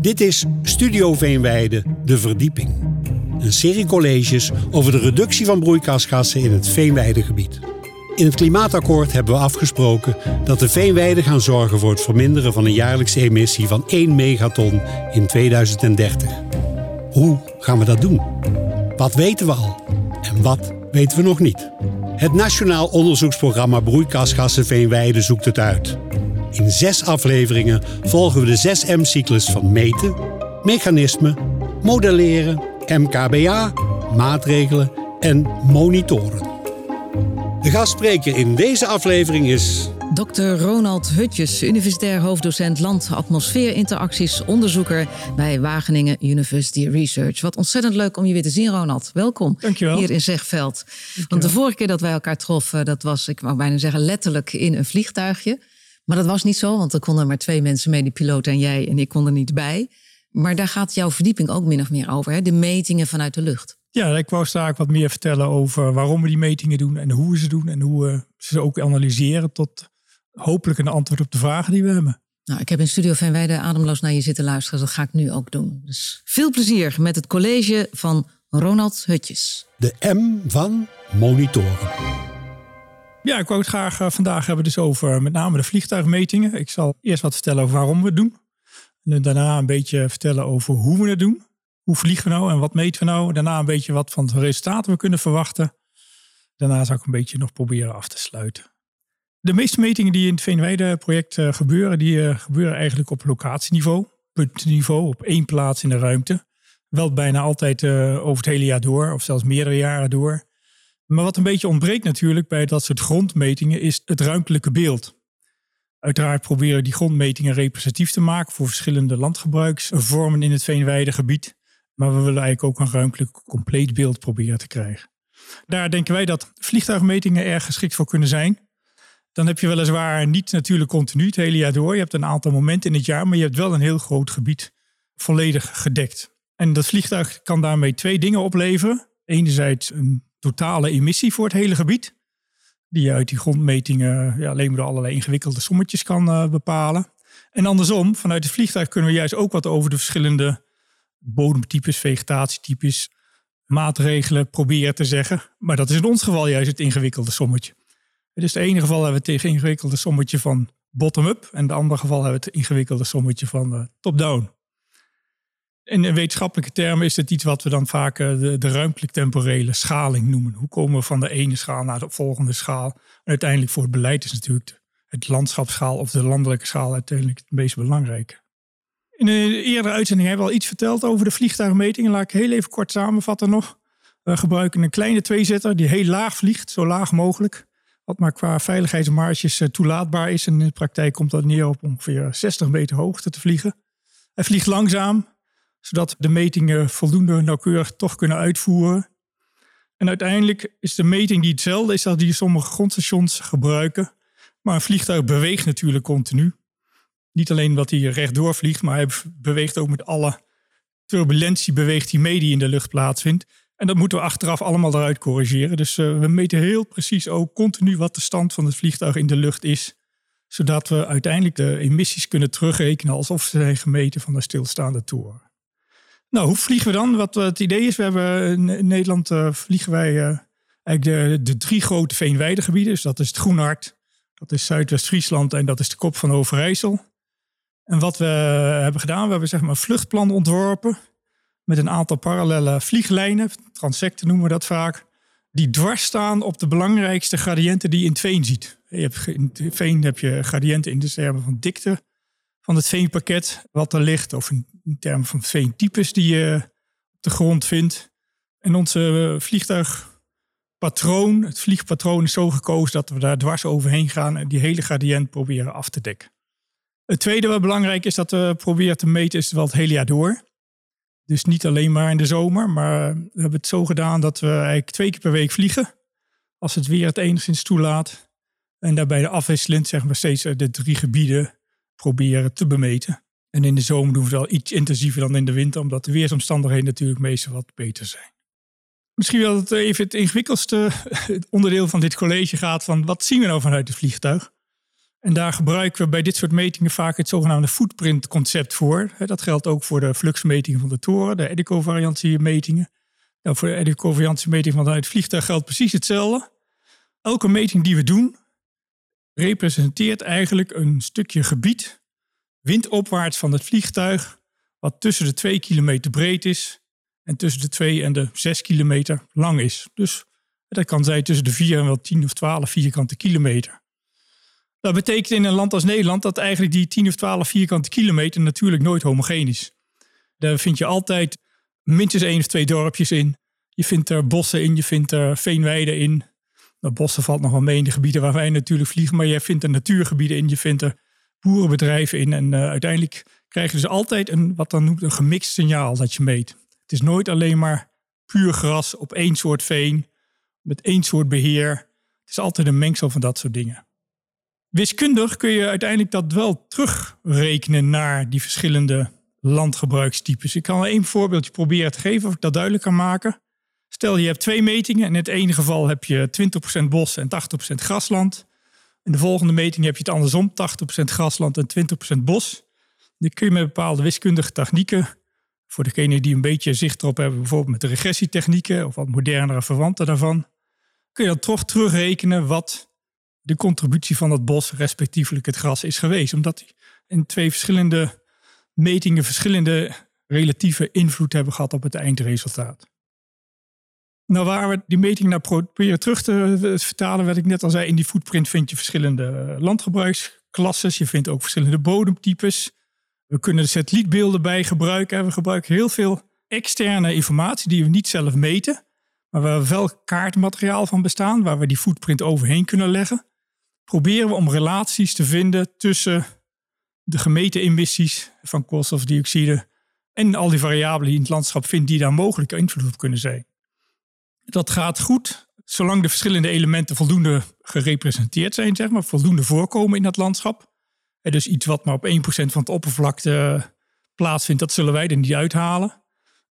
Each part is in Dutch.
Dit is Studio Veenweide, de verdieping. Een serie colleges over de reductie van broeikasgassen in het Veenweidegebied. In het klimaatakkoord hebben we afgesproken dat de veenweiden gaan zorgen voor het verminderen van een jaarlijkse emissie van 1 megaton in 2030. Hoe gaan we dat doen? Wat weten we al en wat weten we nog niet? Het Nationaal Onderzoeksprogramma Broeikasgassen Veenweide zoekt het uit. In zes afleveringen volgen we de 6M-cyclus van meten, mechanismen, modelleren, MKBA, maatregelen en monitoren. De gastspreker in deze aflevering is. Dr. Ronald Hutjes, universitair hoofddocent land-atmosfeerinteracties, onderzoeker bij Wageningen University Research. Wat ontzettend leuk om je weer te zien, Ronald. Welkom Dankjewel. hier in Zegveld. Want de vorige keer dat wij elkaar troffen, dat was, ik mag bijna zeggen, letterlijk in een vliegtuigje. Maar dat was niet zo, want er konden maar twee mensen mee, die piloot en jij, en ik kon er niet bij. Maar daar gaat jouw verdieping ook min of meer over, hè? de metingen vanuit de lucht. Ja, ik wou straks wat meer vertellen over waarom we die metingen doen en hoe we ze doen en hoe we ze ook analyseren tot hopelijk een antwoord op de vragen die we hebben. Nou, ik heb in Studio Veenweide ademloos naar je zitten luisteren. Dat ga ik nu ook doen. Dus veel plezier met het college van Ronald Hutjes. De M van monitoren. Ja, ik wou het graag uh, vandaag hebben dus over met name de vliegtuigmetingen. Ik zal eerst wat vertellen over waarom we het doen. En daarna een beetje vertellen over hoe we het doen. Hoe vliegen we nou en wat meten we nou? Daarna een beetje wat van de resultaten we kunnen verwachten. Daarna zal ik een beetje nog proberen af te sluiten. De meeste metingen die in het Veenweide-project uh, gebeuren, die gebeuren eigenlijk op locatieniveau, puntniveau, op één plaats in de ruimte. Wel bijna altijd over het hele jaar door, of zelfs meerdere jaren door. Maar wat een beetje ontbreekt natuurlijk bij dat soort grondmetingen is het ruimtelijke beeld. Uiteraard proberen die grondmetingen representatief te maken voor verschillende landgebruiksvormen in het Veenweidegebied. Maar we willen eigenlijk ook een ruimtelijk compleet beeld proberen te krijgen. Daar denken wij dat vliegtuigmetingen erg geschikt voor kunnen zijn. Dan heb je weliswaar niet natuurlijk continu het hele jaar door. Je hebt een aantal momenten in het jaar, maar je hebt wel een heel groot gebied volledig gedekt. En dat vliegtuig kan daarmee twee dingen opleveren. Enerzijds een totale emissie voor het hele gebied. Die je uit die grondmetingen ja, alleen maar door allerlei ingewikkelde sommetjes kan uh, bepalen. En andersom, vanuit het vliegtuig kunnen we juist ook wat over de verschillende bodemtypes, vegetatietypes, maatregelen proberen te zeggen. Maar dat is in ons geval juist het ingewikkelde sommetje. In het ene geval hebben we het ingewikkelde sommetje van bottom-up. En het andere geval hebben we het ingewikkelde sommetje van uh, top-down. In wetenschappelijke termen is het iets wat we dan vaak de, de ruimtelijk-temporele schaling noemen. Hoe komen we van de ene schaal naar de volgende schaal? En uiteindelijk voor het beleid is natuurlijk het landschapsschaal of de landelijke schaal uiteindelijk het meest belangrijke. In een eerdere uitzending hebben we al iets verteld over de vliegtuigmetingen. Laat ik heel even kort samenvatten nog. We gebruiken een kleine tweezitter die heel laag vliegt, zo laag mogelijk. Wat maar qua veiligheidsmarges toelaatbaar is. En in de praktijk komt dat neer op ongeveer 60 meter hoogte te vliegen. Hij vliegt langzaam, zodat de metingen voldoende nauwkeurig toch kunnen uitvoeren. En uiteindelijk is de meting die hetzelfde is als die sommige grondstations gebruiken. Maar een vliegtuig beweegt natuurlijk continu. Niet alleen omdat hij rechtdoor vliegt, maar hij beweegt ook met alle turbulentie beweegt hij mee die in de lucht plaatsvindt. En dat moeten we achteraf allemaal eruit corrigeren. Dus uh, we meten heel precies ook continu wat de stand van het vliegtuig in de lucht is. Zodat we uiteindelijk de emissies kunnen terugrekenen alsof ze zijn gemeten van de stilstaande toren. Nou, hoe vliegen we dan? Wat het idee is, we hebben in Nederland uh, vliegen wij uh, eigenlijk de, de, drie grote veenweidegebieden. Dus dat is het Groenhart, dat is Zuidwest-Friesland en dat is de Kop van Overijssel. En wat we hebben gedaan, we hebben zeg maar een vluchtplan ontworpen met een aantal parallele vlieglijnen, transecten noemen we dat vaak, die dwars staan op de belangrijkste gradiënten die je in het veen ziet. Je hebt, in het veen heb je gradiënten in de termen van dikte van het veenpakket wat er ligt, of in termen van veentypes die je op de grond vindt. En onze vliegtuigpatroon, het vliegpatroon is zo gekozen dat we daar dwars overheen gaan en die hele gradiënt proberen af te dekken. Het tweede wat belangrijk is dat we proberen te meten is wel het hele jaar door. Dus niet alleen maar in de zomer, maar we hebben het zo gedaan dat we eigenlijk twee keer per week vliegen. Als het weer het enigszins toelaat. En daarbij de afwisselend zeg maar steeds de drie gebieden proberen te bemeten. En in de zomer doen we het wel iets intensiever dan in de winter, omdat de weersomstandigheden natuurlijk meestal wat beter zijn. Misschien wel het even het ingewikkeldste onderdeel van dit college gaat van wat zien we nou vanuit het vliegtuig? En daar gebruiken we bij dit soort metingen vaak het zogenaamde footprint concept voor. Dat geldt ook voor de fluxmetingen van de toren, de eddy-covariantiemetingen. Nou, voor de eddy-covariantiemeting vanuit het vliegtuig geldt precies hetzelfde. Elke meting die we doen, representeert eigenlijk een stukje gebied, windopwaarts van het vliegtuig, wat tussen de 2 kilometer breed is en tussen de 2 en de 6 kilometer lang is. Dus dat kan zijn tussen de 4 en wel 10 of 12 vierkante kilometer. Dat betekent in een land als Nederland dat eigenlijk die 10 of 12 vierkante kilometer natuurlijk nooit homogeen is. Daar vind je altijd minstens één of twee dorpjes in. Je vindt er bossen in, je vindt er veenweiden in. Nou, bossen valt nog wel mee in de gebieden waar wij natuurlijk vliegen, maar je vindt er natuurgebieden in, je vindt er boerenbedrijven in. En uh, uiteindelijk krijg je dus altijd een, wat dan noemt, een gemixt signaal dat je meet. Het is nooit alleen maar puur gras op één soort veen, met één soort beheer. Het is altijd een mengsel van dat soort dingen. Wiskundig kun je uiteindelijk dat wel terugrekenen naar die verschillende landgebruikstypes. Ik kan één voorbeeldje proberen te geven of ik dat duidelijk kan maken. Stel je hebt twee metingen. In het ene geval heb je 20% bos en 80% grasland. In de volgende meting heb je het andersom, 80% grasland en 20% bos. Dan kun je met bepaalde wiskundige technieken, voor degenen die een beetje zicht erop hebben, bijvoorbeeld met de regressietechnieken of wat modernere verwanten daarvan, kun je dan toch terugrekenen wat de contributie van het bos, respectievelijk het gras, is geweest. Omdat die in twee verschillende metingen verschillende relatieve invloed hebben gehad op het eindresultaat. Nou, waar we die meting naar proberen terug te vertalen, wat ik net al zei, in die footprint vind je verschillende landgebruiksklassen. Je vindt ook verschillende bodemtypes. We kunnen de satellietbeelden bij gebruiken. We gebruiken heel veel externe informatie die we niet zelf meten, maar waar we wel kaartmateriaal van bestaan, waar we die footprint overheen kunnen leggen. Proberen we om relaties te vinden tussen de gemeten emissies van koolstofdioxide en al die variabelen die in het landschap vindt die daar mogelijk invloed op kunnen zijn. Dat gaat goed zolang de verschillende elementen voldoende gerepresenteerd zijn, zeg maar, voldoende voorkomen in dat landschap. En dus iets wat maar op 1% van de oppervlakte plaatsvindt, dat zullen wij er niet uithalen.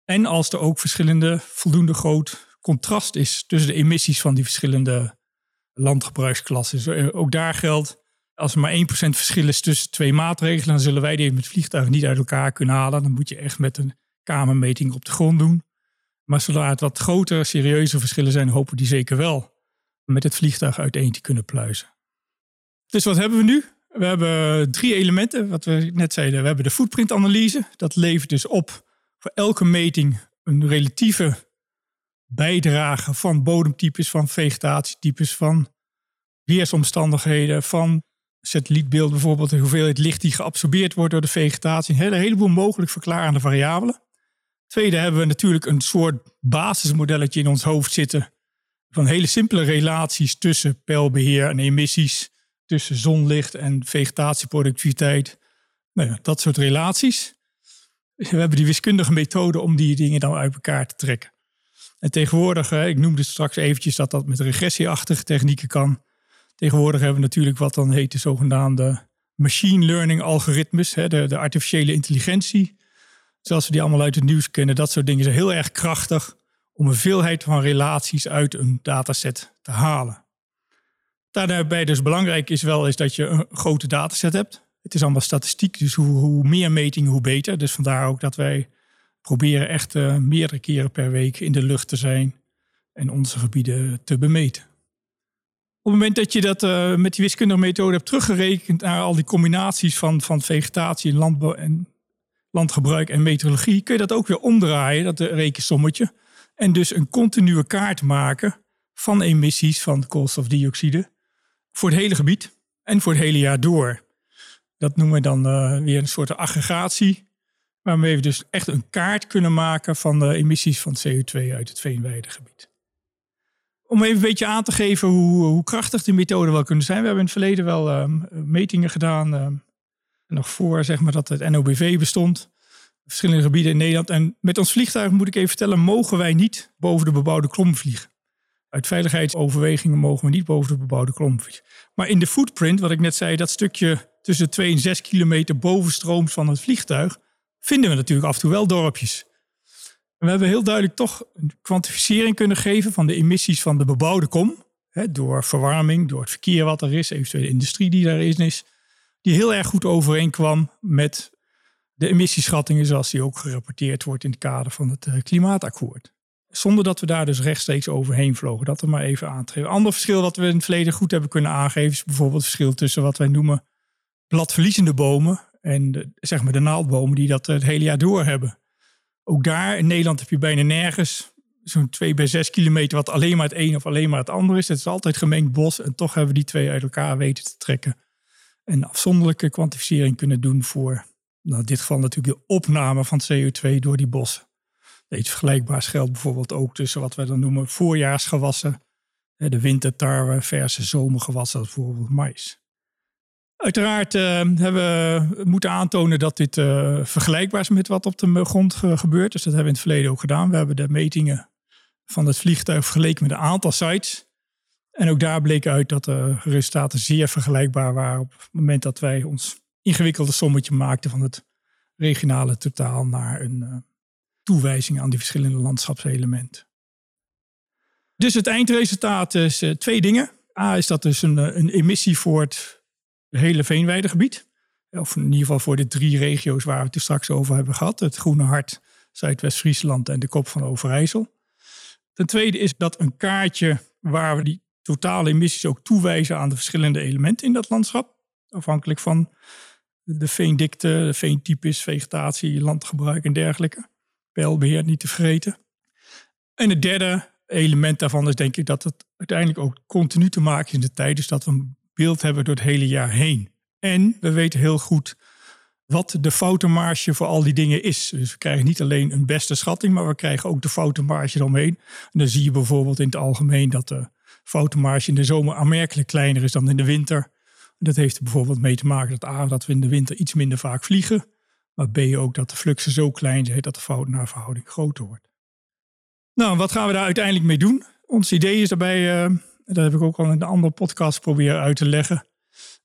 En als er ook verschillende voldoende groot contrast is tussen de emissies van die verschillende landgebruiksklassen. Ook daar geldt als er maar 1% verschil is tussen twee maatregelen, dan zullen wij die met vliegtuigen niet uit elkaar kunnen halen. Dan moet je echt met een kamermeting op de grond doen. Maar zodra het wat grotere, serieuze verschillen zijn, hopen die zeker wel met het vliegtuig uiteen te kunnen pluizen. Dus wat hebben we nu? We hebben drie elementen, wat we net zeiden. We hebben de footprintanalyse. Dat levert dus op voor elke meting een relatieve bijdrage van bodemtypes, van vegetatietypes, van weersomstandigheden, van satellietbeeld bijvoorbeeld, de hoeveelheid licht die geabsorbeerd wordt door de vegetatie. Een hele, heleboel mogelijk verklarende variabelen. Tweede hebben we natuurlijk een soort basismodelletje in ons hoofd zitten. Van hele simpele relaties tussen pijlbeheer en emissies. Tussen zonlicht en vegetatieproductiviteit. Nou ja, dat soort relaties. We hebben die wiskundige methode om die dingen dan uit elkaar te trekken. En tegenwoordig, ik noemde straks eventjes dat dat met regressieachtige technieken kan. Tegenwoordig hebben we natuurlijk wat dan heet de zogenaamde machine learning algoritmes, de, de artificiële intelligentie. Zoals we die allemaal uit het nieuws kennen, dat soort dingen zijn heel erg krachtig om een veelheid van relaties uit een dataset te halen. Daarbij dus belangrijk is wel is dat je een grote dataset hebt. Het is allemaal statistiek, dus hoe, hoe meer metingen, hoe beter. Dus vandaar ook dat wij proberen echt uh, meerdere keren per week in de lucht te zijn en onze gebieden te bemeten. Op het moment dat je dat uh, met die wiskundige methode hebt teruggerekend naar al die combinaties van, van vegetatie, landbouw en landgebruik en meteorologie, kun je dat ook weer omdraaien, dat rekensommetje. En dus een continue kaart maken van emissies van koolstofdioxide voor het hele gebied en voor het hele jaar door. Dat noemen we dan uh, weer een soort aggregatie, waarmee we dus echt een kaart kunnen maken van de emissies van CO2 uit het veenweidegebied. Om even een beetje aan te geven hoe, hoe krachtig die methoden wel kunnen zijn. We hebben in het verleden wel um, metingen gedaan. Um, nog voor zeg maar, dat het NOBV bestond. Verschillende gebieden in Nederland. En met ons vliegtuig moet ik even vertellen, mogen wij niet boven de bebouwde klom vliegen. Uit veiligheidsoverwegingen mogen we niet boven de bebouwde klom vliegen. Maar in de footprint, wat ik net zei, dat stukje tussen 2 en 6 kilometer bovenstrooms van het vliegtuig, vinden we natuurlijk af en toe wel dorpjes. We hebben heel duidelijk toch een kwantificering kunnen geven van de emissies van de bebouwde kom. Hè, door verwarming, door het verkeer wat er is, eventueel de industrie die daar is, die heel erg goed overeenkwam met de emissieschattingen zoals die ook gerapporteerd wordt in het kader van het eh, klimaatakkoord. Zonder dat we daar dus rechtstreeks overheen vlogen. Dat er maar even aantreffen. Ander verschil wat we in het verleden goed hebben kunnen aangeven is bijvoorbeeld het verschil tussen wat wij noemen bladverliezende bomen en de, zeg maar de naaldbomen die dat het hele jaar door hebben. Ook daar in Nederland heb je bijna nergens zo'n 2 bij 6 kilometer wat alleen maar het een of alleen maar het ander is. Het is altijd gemengd bos en toch hebben we die twee uit elkaar weten te trekken. En afzonderlijke kwantificering kunnen doen voor, nou in dit geval natuurlijk de opname van CO2 door die bossen. Iets vergelijkbaars geldt bijvoorbeeld ook tussen wat we dan noemen voorjaarsgewassen. De wintertarwe versus zomergewassen, bijvoorbeeld mais. Uiteraard uh, hebben we moeten aantonen dat dit uh, vergelijkbaar is met wat op de grond gebeurt. Dus dat hebben we in het verleden ook gedaan. We hebben de metingen van het vliegtuig vergeleken met een aantal sites. En ook daar bleek uit dat de resultaten zeer vergelijkbaar waren op het moment dat wij ons ingewikkelde sommetje maakten van het regionale totaal naar een uh, toewijzing aan die verschillende landschapselementen. Dus het eindresultaat is twee dingen. A is dat dus een, een emissie voor het hele veenweidegebied. Of in ieder geval voor de drie regio's waar we het er straks over hebben gehad. Het Groene Hart, Zuidwest-Friesland en de Kop van Overijssel. Ten tweede is dat een kaartje waar we die totale emissies ook toewijzen aan de verschillende elementen in dat landschap. Afhankelijk van de veendikte, de veentypes, vegetatie, landgebruik en dergelijke. Pijlbeheer niet te vergeten. En het derde element daarvan is denk ik dat het uiteindelijk ook continu te maken is in de tijd. Dus dat we een beeld hebben door het hele jaar heen. En we weten heel goed wat de foutenmarge voor al die dingen is. Dus we krijgen niet alleen een beste schatting, maar we krijgen ook de foutenmarge eromheen. En dan zie je bijvoorbeeld in het algemeen dat de foutenmarge in de zomer aanmerkelijk kleiner is dan in de winter. Dat heeft er bijvoorbeeld mee te maken dat A, dat we in de winter iets minder vaak vliegen. Maar B, ook dat de fluxen zo klein zijn dat de fout verhouding groter wordt. Nou, wat gaan we daar uiteindelijk mee doen? Ons idee is daarbij uh, dat heb ik ook al in een andere podcast proberen uit te leggen,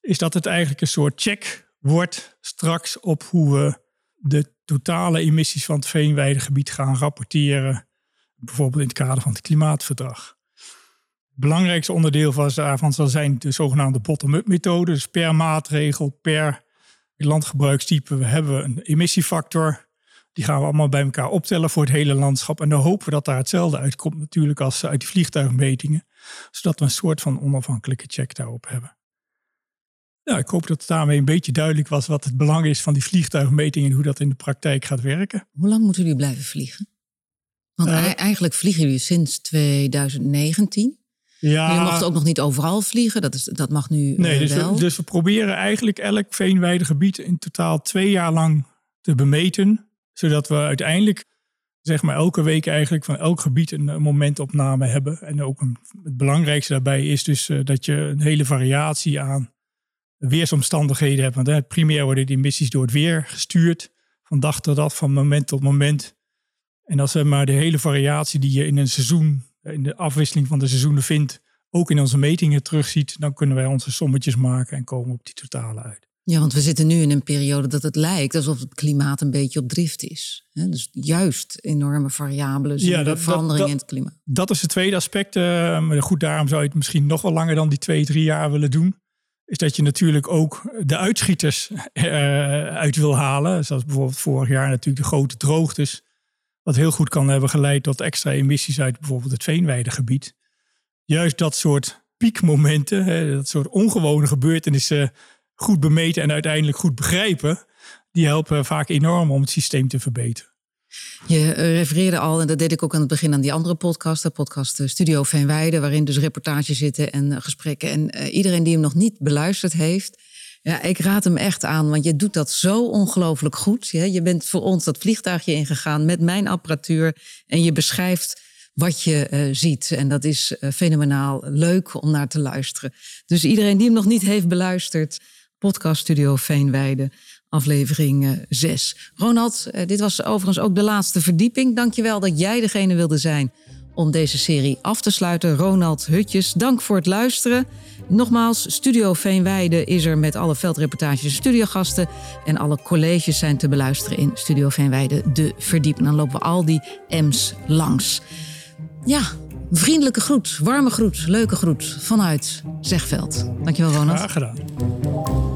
is dat het eigenlijk een soort check wordt straks op hoe we de totale emissies van het veenweidegebied gaan rapporteren, bijvoorbeeld in het kader van het klimaatverdrag. Het belangrijkste onderdeel van daarvan zal zijn de zogenaamde bottom-up methode. Dus per maatregel, per landgebruikstype hebben we een emissiefactor. Die gaan we allemaal bij elkaar optellen voor het hele landschap. En dan hopen we dat daar hetzelfde uitkomt natuurlijk als uit die vliegtuigmetingen. Zodat we een soort van onafhankelijke check daarop hebben. Nou, ik hoop dat het daarmee een beetje duidelijk was wat het belang is van die vliegtuigmetingen en hoe dat in de praktijk gaat werken. Hoe lang moeten jullie blijven vliegen? Want uh, eigenlijk vliegen jullie sinds 2019. Ja, jullie mochten ook nog niet overal vliegen, dat, is, dat mag nu nee, uh, dus wel. We, dus we proberen eigenlijk elk veenweidegebied in totaal twee jaar lang te bemeten zodat we uiteindelijk, zeg maar elke week eigenlijk van elk gebied een, momentopname hebben. En ook een, het belangrijkste daarbij is dus uh, dat je een hele variatie aan weersomstandigheden hebt. Want uh, primair worden die missies door het weer gestuurd. Van dag tot dag, van moment tot moment. En als we maar de hele variatie die je in een seizoen, in de afwisseling van de seizoenen vindt, ook in onze metingen terugziet, dan kunnen wij onze sommetjes maken en komen op die totale uit. Ja, want we zitten nu in een periode dat het lijkt alsof het klimaat een beetje op drift is. Dus juist enorme variabelen, ja, dat, veranderingen in het klimaat. Dat is het tweede aspect. Uh, maar goed, daarom zou je het misschien nog wel langer dan die twee, drie jaar willen doen. Is dat je natuurlijk ook de uitschieters uh, uit wil halen. Zoals bijvoorbeeld vorig jaar natuurlijk de grote droogtes. Wat heel goed kan hebben geleid tot extra emissies uit bijvoorbeeld het veenweidegebied. Juist dat soort piekmomenten, hè, dat soort ongewone gebeurtenissen goed bemeten en uiteindelijk goed begrijpen, die helpen vaak enorm om het systeem te verbeteren. Je eh, refereerde al, en dat deed ik ook aan het begin aan die andere podcast, de podcast eh, Studio Veenweide, waarin dus reportages zitten en eh, gesprekken. En iedereen die hem nog niet beluisterd heeft, ja, ik raad hem echt aan, want je doet dat zo ongelooflijk goed. Je bent voor ons dat vliegtuigje ingegaan met mijn apparatuur en je beschrijft wat je uh, ziet. En dat is uh, fenomenaal leuk om naar te luisteren. Dus iedereen die hem nog niet heeft beluisterd, podcaststudio Veenweide, aflevering 6. Eh, Ronald, eh, dit was overigens ook de laatste verdieping. Dankjewel dat jij degene wilde zijn om deze serie af te sluiten. Ronald Hutjes, dank voor het luisteren. Nogmaals, Studio Veenweide is er met alle veldreportages en studiogasten. En alle colleges zijn te beluisteren in Studio Veenweide, de verdieping. Dan lopen we al die M's langs. Ja, vriendelijke groet, warme groet, leuke groet vanuit Zegveld. Dankjewel, Ronald. Graag gedaan.